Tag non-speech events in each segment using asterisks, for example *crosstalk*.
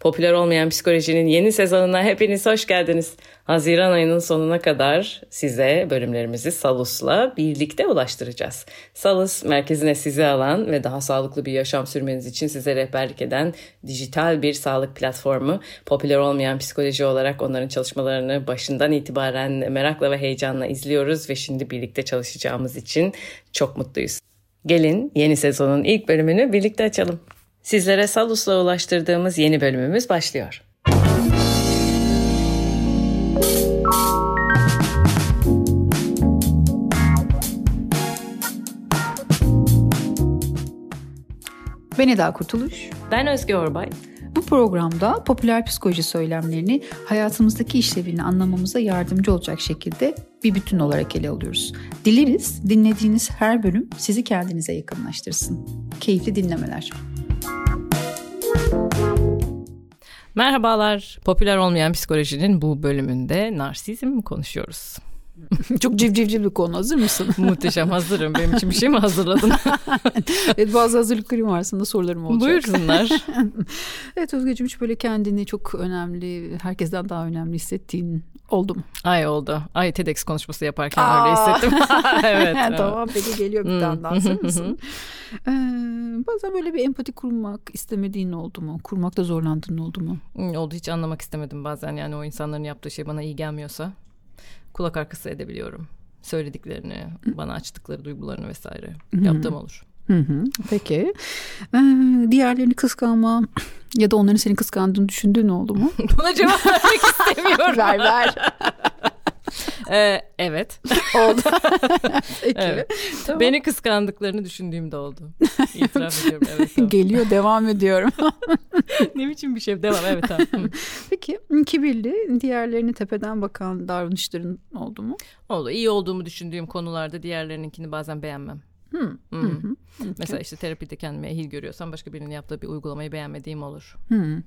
Popüler olmayan psikolojinin yeni sezonuna hepiniz hoş geldiniz. Haziran ayının sonuna kadar size bölümlerimizi Salus'la birlikte ulaştıracağız. Salus merkezine sizi alan ve daha sağlıklı bir yaşam sürmeniz için size rehberlik eden dijital bir sağlık platformu. Popüler olmayan psikoloji olarak onların çalışmalarını başından itibaren merakla ve heyecanla izliyoruz ve şimdi birlikte çalışacağımız için çok mutluyuz. Gelin yeni sezonun ilk bölümünü birlikte açalım. Sizlere Salus'la ulaştırdığımız yeni bölümümüz başlıyor. Ben Eda Kurtuluş. Ben Özge Orbay. Bu programda popüler psikoloji söylemlerini hayatımızdaki işlevini anlamamıza yardımcı olacak şekilde bir bütün olarak ele alıyoruz. Dileriz dinlediğiniz her bölüm sizi kendinize yakınlaştırsın. Keyifli dinlemeler. Merhabalar. Popüler olmayan psikolojinin bu bölümünde narsizm konuşuyoruz. *laughs* Çok civcivci bir konu. Hazır mısın? *laughs* Muhteşem hazırım. Benim için bir şey mi hazırladın? *laughs* evet bazı hazırlıklarım var. Aslında sorularım olacak. Buyursunlar. evet Özgeciğim hiç böyle kendini çok önemli, herkesten daha önemli hissettiğin oldu mu? Ay oldu. Ay TEDx konuşması yaparken Aa. öyle hissettim. *laughs* *laughs* evet. tamam peki geliyor bir tane daha. Hazır mısın? *laughs* ee, bazen böyle bir empati kurmak istemediğin oldu mu? Kurmakta zorlandığın oldu mu? Oldu hiç anlamak istemedim bazen yani o insanların yaptığı şey bana iyi gelmiyorsa kulak arkası edebiliyorum. Söylediklerini, bana açtıkları duygularını vesaire yaptığım olur. Hı hı, peki. Ee, diğerlerini kıskanma ya da onların seni kıskandığını düşündüğün oldu mu? *laughs* Buna cevap vermek istemiyorum. *laughs* ver ver. ee, evet. Oldu. *laughs* Peki. Evet. Tamam. Beni kıskandıklarını düşündüğüm de oldu. İtiraf ediyorum. Evet, tamam. Geliyor devam ediyorum. ne biçim bir şey? Devam evet tamam. Peki kibirli diğerlerini tepeden bakan davranışların oldu mu? Oldu. İyi olduğumu düşündüğüm konularda diğerlerininkini bazen beğenmem. Hmm. Hmm. Hı hı. Okay. Mesela işte terapide kendime ehil görüyorsam başka birinin yaptığı bir uygulamayı beğenmediğim olur. Hı.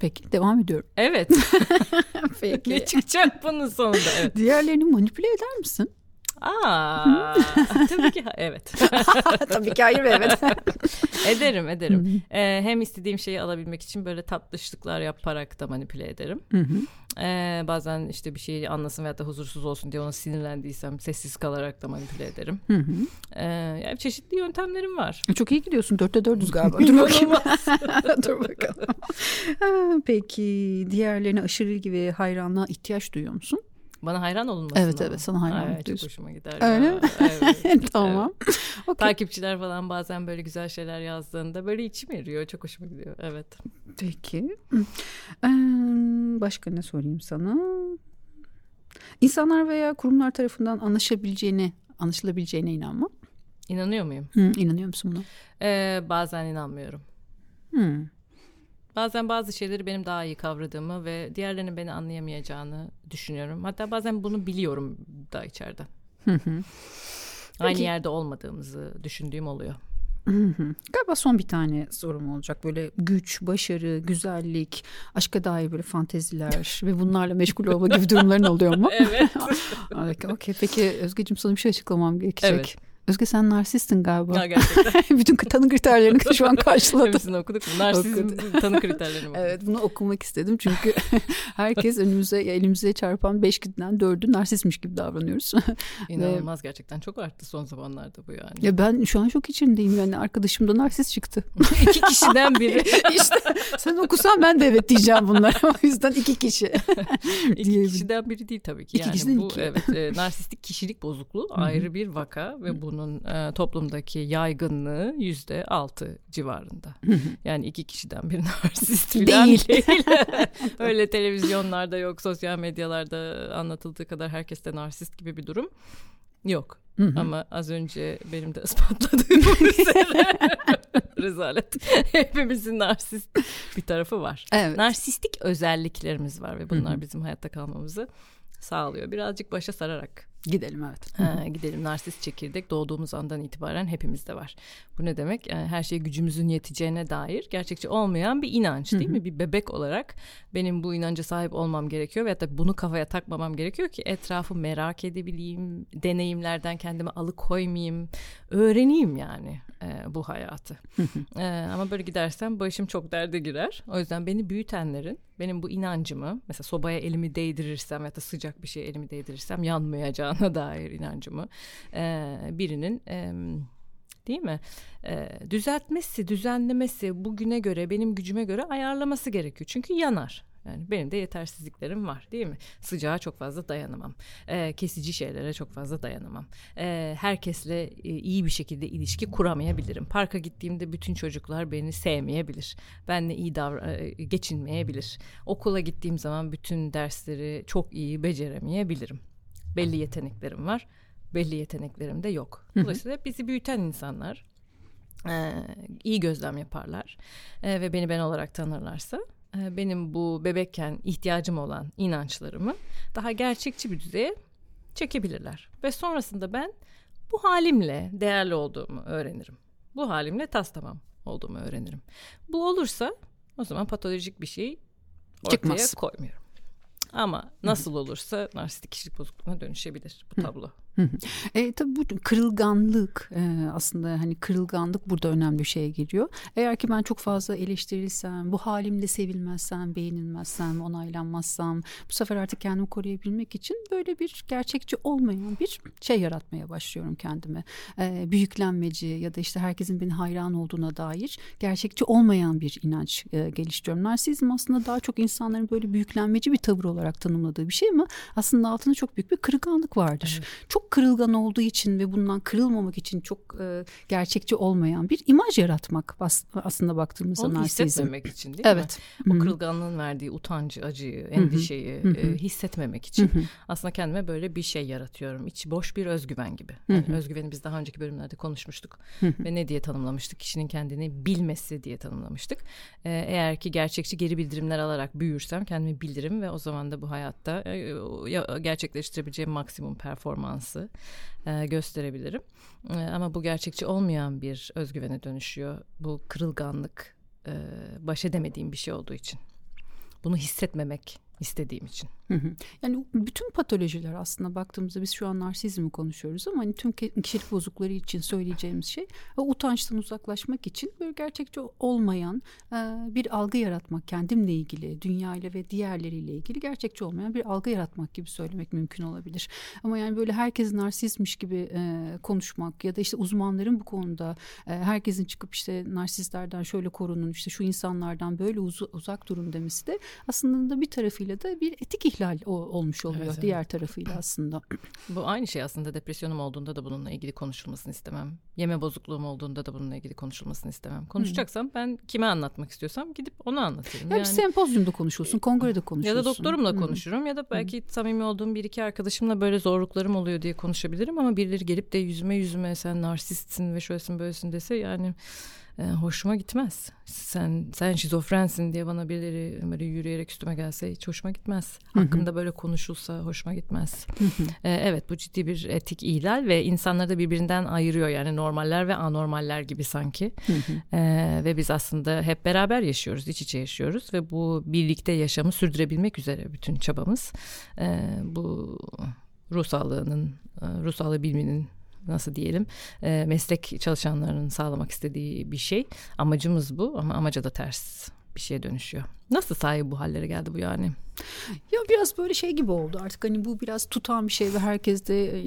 Peki devam ediyorum. Evet. *laughs* Peki. *laughs* ne çıkacak bunun sonunda? Evet. Diğerlerini manipüle eder misin? Aa, tabii ki evet. *laughs* tabii ki hayır evet. *laughs* ederim ederim. Ee, hem istediğim şeyi alabilmek için böyle tatlışlıklar yaparak da manipüle ederim. Ee, bazen işte bir şeyi anlasın veyahut da huzursuz olsun diye ona sinirlendiysem sessiz kalarak da manipüle ederim. Ee, yani çeşitli yöntemlerim var. Çok iyi gidiyorsun. Dörtte dördüz galiba. *laughs* Dur bakayım. Dur bakalım. Peki diğerlerine aşırı ilgi ve hayranlığa ihtiyaç duyuyor musun? Bana hayran olunması Evet evet sana hayran Ay, Çok hoşuma gider. Öyle mi? Evet, *laughs* tamam. Evet. Okay. Takipçiler falan bazen böyle güzel şeyler yazdığında böyle içim eriyor. Çok hoşuma gidiyor. Evet. Peki. Ee, başka ne sorayım sana? İnsanlar veya kurumlar tarafından anlaşabileceğine, anlaşılabileceğine inanma. İnanıyor muyum? Hı, inanıyor musun buna? Ee, bazen inanmıyorum. Hı. Bazen bazı şeyleri benim daha iyi kavradığımı ve diğerlerinin beni anlayamayacağını düşünüyorum. Hatta bazen bunu biliyorum da içeride. Aynı Peki. yerde olmadığımızı düşündüğüm oluyor. Galiba son bir tane sorum olacak. Böyle güç, başarı, güzellik, aşka dair böyle fanteziler *laughs* ve bunlarla meşgul olma gibi durumların oluyor mu? evet. *laughs* okay, okay. Peki Özgeciğim sana bir şey açıklamam gerekecek. Evet. Özge sen narsistin galiba. Ya gerçekten. *laughs* Bütün tanı kriterlerini şu an karşıladım. Hepsini okuduk mu? Narsizm tanı kriterlerini okuduk. Evet bunu okumak istedim çünkü *laughs* herkes önümüze elimize çarpan beş kişiden dördü narsistmiş gibi davranıyoruz. *laughs* İnanılmaz gerçekten çok arttı son zamanlarda bu yani. Ya ben şu an çok içindeyim yani arkadaşım da narsist çıktı. iki kişiden biri. işte sen okusan ben de evet diyeceğim bunlara. O yüzden iki kişi. iki kişiden biri değil tabii ki. İki yani kişiden bu, iki. Evet e, narsistik kişilik bozukluğu ayrı bir vaka ve bunu bunun e, toplumdaki yaygınlığı yüzde altı civarında. yani iki kişiden bir *laughs* narsist değil. değil. *laughs* Öyle televizyonlarda yok, sosyal medyalarda anlatıldığı kadar herkeste narsist gibi bir durum yok. Ama az önce benim de ispatladığım üzere *laughs* rezalet. Hepimizin narsist bir tarafı var. Evet. Narsistik özelliklerimiz var ve bunlar bizim hayatta kalmamızı sağlıyor. Birazcık başa sararak Gidelim evet. Ha, gidelim narsist çekirdek doğduğumuz andan itibaren hepimizde var. Bu ne demek? Yani her şey gücümüzün yeteceğine dair gerçekçi olmayan bir inanç değil mi? Bir bebek olarak benim bu inanca sahip olmam gerekiyor ve hatta bunu kafaya takmamam gerekiyor ki etrafı merak edebileyim, deneyimlerden kendimi alıkoymayayım, öğreneyim yani e, bu hayatı. e, ama böyle gidersem başım çok derde girer. O yüzden beni büyütenlerin benim bu inancımı mesela sobaya elimi değdirirsem ya da sıcak bir şey elimi değdirirsem yanmayacağına *laughs* dair inancımı e, birinin e, değil mi? E, düzeltmesi, düzenlemesi bugüne göre, benim gücüme göre ayarlaması gerekiyor. Çünkü yanar. Yani benim de yetersizliklerim var değil mi? Sıcağa çok fazla dayanamam. Ee, kesici şeylere çok fazla dayanamam. Ee, herkesle e, iyi bir şekilde ilişki kuramayabilirim. Parka gittiğimde bütün çocuklar beni sevmeyebilir. Benle iyi davran e, geçinmeyebilir. Okula gittiğim zaman bütün dersleri çok iyi beceremeyebilirim. Belli yeteneklerim var. Belli yeteneklerim de yok. Dolayısıyla bizi büyüten insanlar e, iyi gözlem yaparlar e, ve beni ben olarak tanırlarsa e, benim bu bebekken ihtiyacım olan inançlarımı daha gerçekçi bir düzeye çekebilirler. Ve sonrasında ben bu halimle değerli olduğumu öğrenirim. Bu halimle tas tamam olduğumu öğrenirim. Bu olursa o zaman patolojik bir şey ortaya Çıkmaz. koymuyorum. Ama nasıl olursa narsistik kişilik bozukluğuna dönüşebilir bu tablo. E, tabii bu kırılganlık e, aslında hani kırılganlık burada önemli bir şeye giriyor. Eğer ki ben çok fazla eleştirilsem, bu halimde sevilmezsem, beğenilmezsem, onaylanmazsam bu sefer artık kendimi koruyabilmek için böyle bir gerçekçi olmayan bir şey yaratmaya başlıyorum kendime. E, büyüklenmeci ya da işte herkesin beni hayran olduğuna dair gerçekçi olmayan bir inanç e, geliştiriyorum. Narsizm aslında daha çok insanların böyle büyüklenmeci bir tavır olarak tanımladığı bir şey ama aslında altında çok büyük bir kırılganlık vardır. Evet. Çok kırılgan olduğu için ve bundan kırılmamak için çok e, gerçekçi olmayan bir imaj yaratmak aslında baktığımızda Onu narsizm. hissetmemek için değil evet. mi? O kırılganlığın verdiği utancı, acıyı, endişeyi e, hissetmemek için aslında kendime böyle bir şey yaratıyorum. İçi boş bir özgüven gibi. Yani özgüveni biz daha önceki bölümlerde konuşmuştuk ve ne diye tanımlamıştık? Kişinin kendini bilmesi diye tanımlamıştık. E, eğer ki gerçekçi geri bildirimler alarak büyürsem kendimi bilirim ve o zaman da bu hayatta e, gerçekleştirebileceğim maksimum performansı e, gösterebilirim. E, ama bu gerçekçi olmayan bir özgüvene dönüşüyor. Bu kırılganlık e, baş edemediğim bir şey olduğu için. Bunu hissetmemek istediğim için. Yani bütün patolojiler aslında baktığımızda biz şu an narsizmi konuşuyoruz ama hani tüm kişilik bozuklukları için söyleyeceğimiz şey utançtan uzaklaşmak için böyle gerçekçi olmayan bir algı yaratmak kendimle ilgili, dünyayla ve diğerleriyle ilgili gerçekçi olmayan bir algı yaratmak gibi söylemek mümkün olabilir. Ama yani böyle herkes narsizmiş gibi konuşmak ya da işte uzmanların bu konuda herkesin çıkıp işte narsistlerden şöyle korunun işte şu insanlardan böyle uzak durun demesi de aslında da bir tarafıyla da bir etik ihlal olmuş oluyor evet, diğer evet. tarafıyla *clears throat* aslında. Bu aynı şey aslında depresyonum olduğunda da bununla ilgili konuşulmasını istemem. Yeme bozukluğum olduğunda da bununla ilgili konuşulmasını istemem. Konuşacaksam hmm. ben kime anlatmak istiyorsam gidip onu anlatırım. Ya yani, bir sempozyumda konuşulsun, kongrede konuşulsun. Ya da doktorumla hmm. konuşurum ya da belki hmm. samimi olduğum bir iki arkadaşımla böyle zorluklarım oluyor diye konuşabilirim ama birileri gelip de yüzüme yüzüme sen narsistsin ve şöylesin böylesin dese yani e, hoşuma gitmez. Sen sen şizofrensin diye bana birileri böyle yürüyerek üstüme gelse hiç hoşuma gitmez. Hakkında böyle konuşulsa hoşuma gitmez. e, evet bu ciddi bir etik ihlal ve insanları da birbirinden ayırıyor yani normaller ve anormaller gibi sanki. e, ve biz aslında hep beraber yaşıyoruz, iç içe yaşıyoruz ve bu birlikte yaşamı sürdürebilmek üzere bütün çabamız. E, bu ruh sağlığının, e, ruh sağlığı biliminin nasıl diyelim e, meslek çalışanlarının sağlamak istediği bir şey. Amacımız bu ama amaca da ters bir şeye dönüşüyor. Nasıl sahi bu hallere geldi bu yani? Ya biraz böyle şey gibi oldu artık hani bu biraz tutan bir şey ve herkes de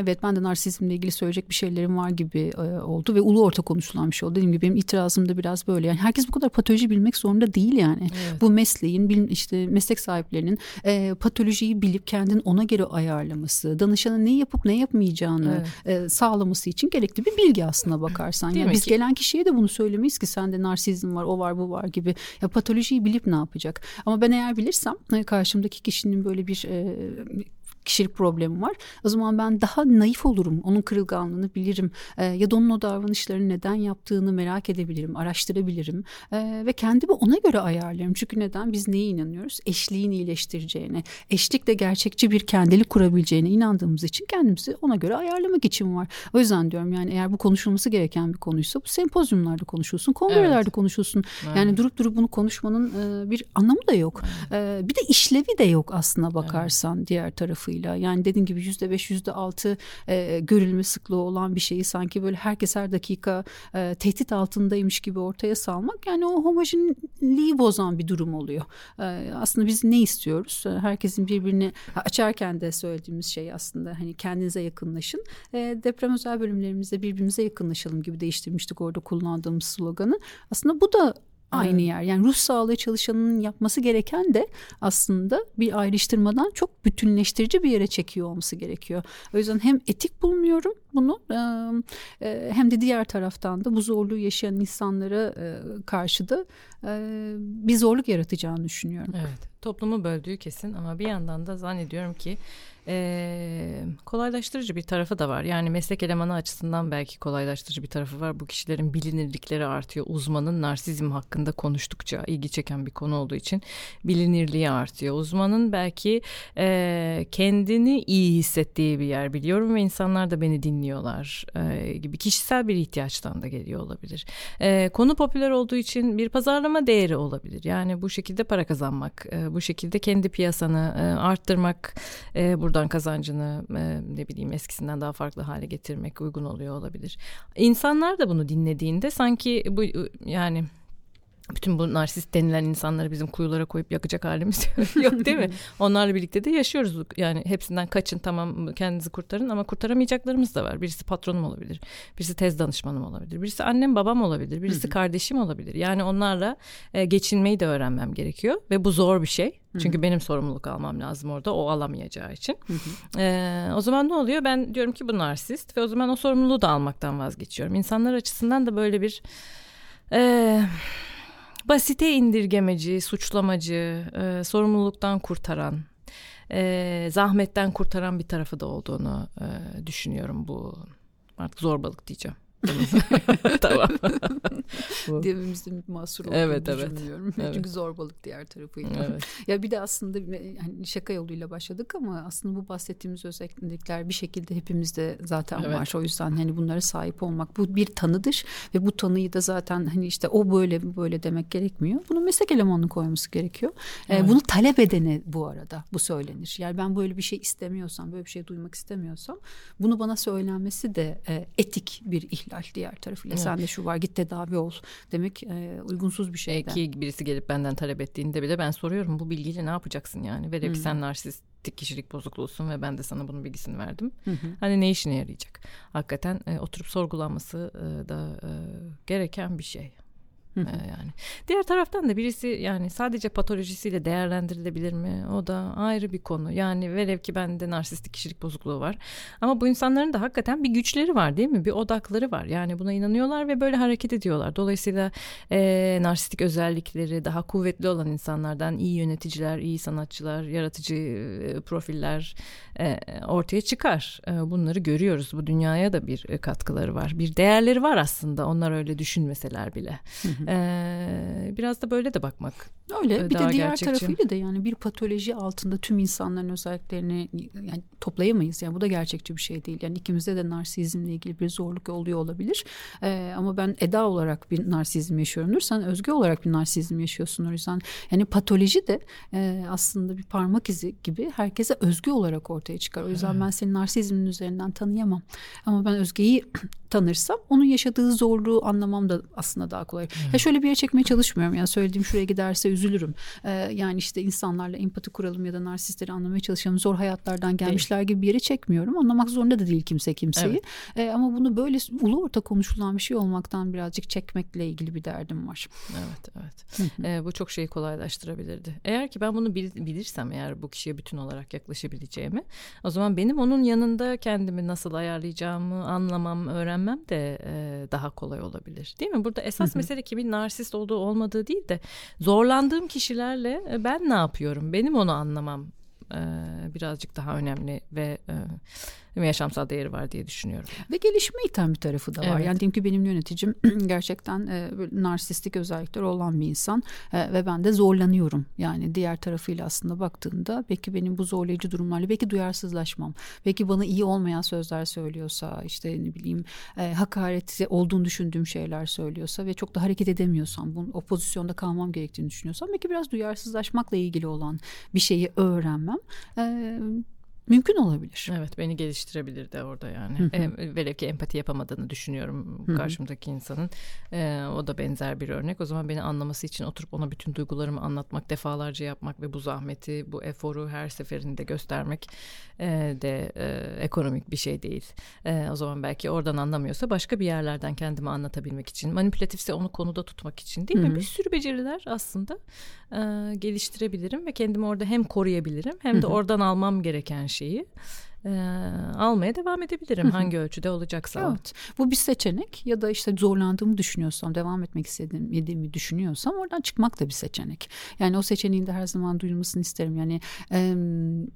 evet ben de narsizmle ilgili söyleyecek bir şeylerim var gibi e, oldu ve ulu orta konuşulan bir şey oldu. Dediğim gibi benim itirazım da biraz böyle yani herkes bu kadar patoloji bilmek zorunda değil yani. Evet. Bu mesleğin işte meslek sahiplerinin e, patolojiyi bilip kendini ona göre ayarlaması, danışana ne yapıp ne yapmayacağını evet. e, sağlaması için gerekli bir bilgi aslına *clears throat* bakarsan. yani biz ki? gelen kişiye de bunu söylemeyiz ki sende narsizm var, o var, bu var gibi. Ya patolojiyi bilip ne yapacak? Ama ben eğer bilirsem karşımdaki kişinin böyle bir kişilik problemi var. O zaman ben daha naif olurum. Onun kırılganlığını bilirim. E, ya da onun o davranışları neden yaptığını merak edebilirim, araştırabilirim. E, ve kendimi ona göre ayarlarım. Çünkü neden? Biz neye inanıyoruz? Eşliğin iyileştireceğine, eşlikle gerçekçi bir kendilik kurabileceğine inandığımız için kendimizi ona göre ayarlamak için var. O yüzden diyorum yani eğer bu konuşulması gereken bir konuysa bu sempozyumlarda konuşulsun, kongrelerde evet. konuşulsun. Evet. Yani durup durup bunu konuşmanın e, bir anlamı da yok. Evet. E, bir de işlevi de yok aslına bakarsan evet. diğer tarafıyla. Yani dediğim gibi yüzde beş, yüzde altı e, görülme sıklığı olan bir şeyi sanki böyle herkes her dakika e, tehdit altındaymış gibi ortaya salmak yani o homojenliği bozan bir durum oluyor. E, aslında biz ne istiyoruz? E, herkesin birbirini açarken de söylediğimiz şey aslında hani kendinize yakınlaşın. E, deprem özel bölümlerimizde birbirimize yakınlaşalım gibi değiştirmiştik orada kullandığımız sloganı. Aslında bu da aynı yer. Yani ruh sağlığı çalışanının yapması gereken de aslında bir ayrıştırmadan çok bütünleştirici bir yere çekiyor olması gerekiyor. O yüzden hem etik bulmuyorum bunu hem de diğer taraftan da bu zorluğu yaşayan insanlara karşı da bir zorluk yaratacağını düşünüyorum. Evet toplumu böldüğü kesin ama bir yandan da zannediyorum ki e, kolaylaştırıcı bir tarafı da var. Yani meslek elemanı açısından belki kolaylaştırıcı bir tarafı var. Bu kişilerin bilinirlikleri artıyor. Uzmanın narsizm hakkında konuştukça ilgi çeken bir konu olduğu için bilinirliği artıyor. Uzmanın belki e, kendini iyi hissettiği bir yer biliyorum ve insanlar da beni dinliyorlar e, gibi kişisel bir ihtiyaçtan da geliyor olabilir. E, konu popüler olduğu için bir pazarlama değeri olabilir. Yani bu şekilde para kazanmak, e, bu şekilde kendi piyasanı e, arttırmak, e, buradan kazancını e, ne bileyim eskisinden daha farklı hale getirmek uygun oluyor olabilir. İnsanlar da bunu dinlediğinde sanki bu yani bütün bu narsist denilen insanları bizim kuyulara koyup yakacak halimiz *laughs* yok değil mi? Onlarla birlikte de yaşıyoruz. Yani hepsinden kaçın tamam kendinizi kurtarın ama kurtaramayacaklarımız da var. Birisi patronum olabilir. Birisi tez danışmanım olabilir. Birisi annem babam olabilir. Birisi kardeşim olabilir. Yani onlarla e, geçinmeyi de öğrenmem gerekiyor ve bu zor bir şey. Çünkü benim sorumluluk almam lazım orada o alamayacağı için. Ee, o zaman ne oluyor? Ben diyorum ki bu narsist ve o zaman o sorumluluğu da almaktan vazgeçiyorum. İnsanlar açısından da böyle bir... E, basite indirgemeci, suçlamacı, e, sorumluluktan kurtaran, e, zahmetten kurtaran bir tarafı da olduğunu e, düşünüyorum bu artık zorbalık diyeceğim. *laughs* tamam. Devimizde mahsur olduğunu evet, evet. düşünmüyorum. *laughs* Evet. Çünkü zorbalık diğer tarafıyla. Evet. ya bir de aslında hani şaka yoluyla başladık ama aslında bu bahsettiğimiz özellikler bir şekilde hepimizde zaten evet. var. O yüzden hani bunlara sahip olmak bu bir tanıdır ve bu tanıyı da zaten hani işte o böyle böyle demek gerekmiyor. Bunu meslek elemanının koyması gerekiyor. Ee, evet. Ee, bunu talep edene bu arada bu söylenir. Yani ben böyle bir şey istemiyorsam, böyle bir şey duymak istemiyorsam bunu bana söylenmesi de e, etik bir ihlal ihlal diğer tarafıyla. Evet. Sende şu var git tedavi ol demek e, uygunsuz bir şey. Ki birisi gelip benden talep ettiğinde bile ben soruyorum bu bilgiyle ne yapacaksın yani? Ki hmm. sen narsistik kişilik bozukluğusun ve ben de sana bunun bilgisini verdim. Hı Hani ne işine yarayacak? Hakikaten e, oturup sorgulanması e, da e, gereken bir şey. Ee, yani diğer taraftan da birisi yani sadece patolojisiyle değerlendirilebilir mi? O da ayrı bir konu. Yani velev ki bende narsistik kişilik bozukluğu var. Ama bu insanların da hakikaten bir güçleri var değil mi? Bir odakları var. Yani buna inanıyorlar ve böyle hareket ediyorlar. Dolayısıyla e, narsistik özellikleri daha kuvvetli olan insanlardan iyi yöneticiler, iyi sanatçılar, yaratıcı e, profiller e, ortaya çıkar. E, bunları görüyoruz. Bu dünyaya da bir katkıları var. Bir değerleri var aslında. Onlar öyle düşünmeseler bile. Ee, biraz da böyle de bakmak. Öyle. E, bir de diğer gerçekçi. tarafıyla da yani bir patoloji altında tüm insanların özelliklerini yani toplayamayız. Yani bu da gerçekçi bir şey değil. Yani ikimizde de narsizmle ilgili bir zorluk oluyor olabilir. Ee, ama ben Eda olarak bir narsizm yaşıyorumdur. Sen Özge olarak bir narsizm yaşıyorsun. O yüzden yani patoloji de e, aslında bir parmak izi gibi herkese özgü olarak ortaya çıkar. O yüzden ben senin narsizmin üzerinden tanıyamam. Ama ben Özge'yi *clears throat* tanırsam onun yaşadığı zorluğu anlamam da aslında daha kolay. Hmm. Ya şöyle bir yere çekmeye çalışmıyorum. Yani söylediğim şuraya giderse üzülürüm. Ee, yani işte insanlarla empati kuralım ya da narsistleri anlamaya çalışalım. Zor hayatlardan gelmişler değil. gibi bir yere çekmiyorum. Anlamak zorunda da değil kimse kimseyi. Evet. Ee, ama bunu böyle ulu orta konuşulan bir şey olmaktan birazcık çekmekle ilgili bir derdim var. Evet evet. ee, bu çok şeyi kolaylaştırabilirdi. Eğer ki ben bunu bilirsem eğer bu kişiye bütün olarak yaklaşabileceğimi o zaman benim onun yanında kendimi nasıl ayarlayacağımı anlamam, öğrenmem de e, daha kolay olabilir. Değil mi? Burada esas mesele kimin narsist olduğu olmadığı değil de zorlandığım kişilerle e, ben ne yapıyorum? Benim onu anlamam e, birazcık daha önemli ve e, yaşamsal değeri var diye düşünüyorum. Ve gelişme iten bir tarafı da var. Evet. Yani diyelim ki benim yöneticim *clears throat* gerçekten e, böyle narsistik özellikler olan bir insan e, ve ben de zorlanıyorum. Yani diğer tarafıyla aslında baktığında belki benim bu zorlayıcı durumlarla belki duyarsızlaşmam. Belki bana iyi olmayan sözler söylüyorsa işte ne bileyim e, hakaret olduğunu düşündüğüm şeyler söylüyorsa ve çok da hareket edemiyorsam bunun o pozisyonda kalmam gerektiğini düşünüyorsam belki biraz duyarsızlaşmakla ilgili olan bir şeyi öğrenmem Um. Mümkün olabilir. Evet beni geliştirebilir de orada yani. Hı hı. E, velev ki empati yapamadığını düşünüyorum hı hı. karşımdaki insanın. E, o da benzer bir örnek. O zaman beni anlaması için oturup ona bütün duygularımı anlatmak, defalarca yapmak ve bu zahmeti, bu eforu her seferinde göstermek e, de e, ekonomik bir şey değil. E, o zaman belki oradan anlamıyorsa başka bir yerlerden kendimi anlatabilmek için, manipülatifse onu konuda tutmak için değil hı hı. mi? Bir sürü beceriler aslında e, geliştirebilirim ve kendimi orada hem koruyabilirim hem de oradan almam gereken şeyi e, almaya devam edebilirim hangi ölçüde olacaksa. Evet. Bu bir seçenek ya da işte zorlandığımı düşünüyorsam, devam etmek istediğimi düşünüyorsam oradan çıkmak da bir seçenek. Yani o seçeneğin de her zaman duyulmasını isterim. Yani e,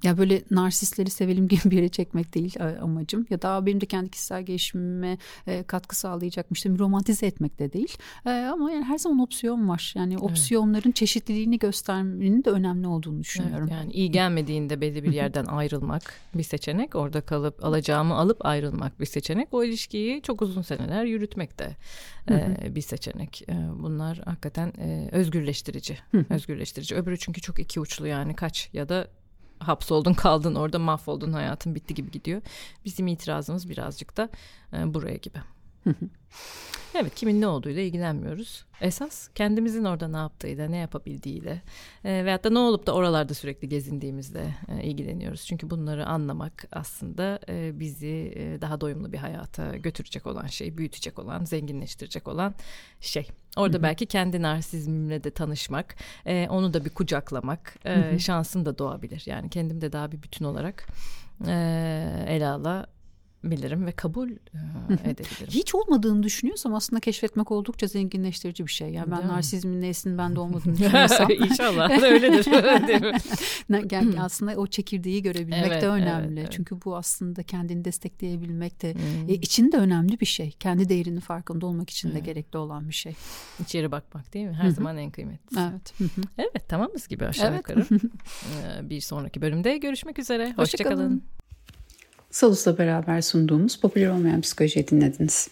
ya böyle narsistleri sevelim gibi *laughs* bir yere çekmek değil amacım. Ya da benim de kendi kişisel gelişimime e, katkı sağlayacakmış. İşte romantize etmek de değil. E, ama yani her zaman opsiyon var. Yani opsiyonların evet. çeşitliliğini göstermenin de önemli olduğunu düşünüyorum. Evet, yani iyi gelmediğinde belli bir yerden ayrılmak bir seçenek seçenek. Orada kalıp alacağımı alıp ayrılmak bir seçenek. O ilişkiyi çok uzun seneler yürütmek de e, bir seçenek. E, bunlar hakikaten e, özgürleştirici. özgürleştirici. Öbürü çünkü çok iki uçlu yani kaç ya da hapsoldun kaldın orada mahvoldun hayatın bitti gibi gidiyor. Bizim itirazımız birazcık da e, buraya gibi. *laughs* Evet kimin ne olduğuyla ilgilenmiyoruz. Esas kendimizin orada ne yaptığıyla, ne yapabildiğiyle e, veyahut da ne olup da oralarda sürekli gezindiğimizle e, ilgileniyoruz. Çünkü bunları anlamak aslında e, bizi e, daha doyumlu bir hayata götürecek olan şey, büyütecek olan, zenginleştirecek olan şey. Orada Hı-hı. belki kendi narsizmimle de tanışmak, e, onu da bir kucaklamak e, şansım da doğabilir. Yani kendim de daha bir bütün olarak e, ele ala bilirim ve kabul edebilirim. Hiç olmadığını düşünüyorsam aslında keşfetmek oldukça zenginleştirici bir şey. Yani ben *laughs* *laughs* *laughs* Değil narsizmin nesinin bende olmadığını düşünüyorsam. İnşallah öyledir. yani aslında o çekirdeği görebilmek evet, de önemli. Evet, Çünkü bu aslında kendini destekleyebilmek de hmm. e, için de önemli bir şey. Kendi değerinin farkında olmak için de gerekli olan bir şey. İçeri bakmak değil mi? Her zaman en kıymetlisi. Evet. evet tamamız gibi aşağı evet. yukarı. bir sonraki bölümde görüşmek üzere. Hoşçakalın. Hoşça Salus'la beraber sunduğumuz popüler olmayan psikolojiyi dinlediniz.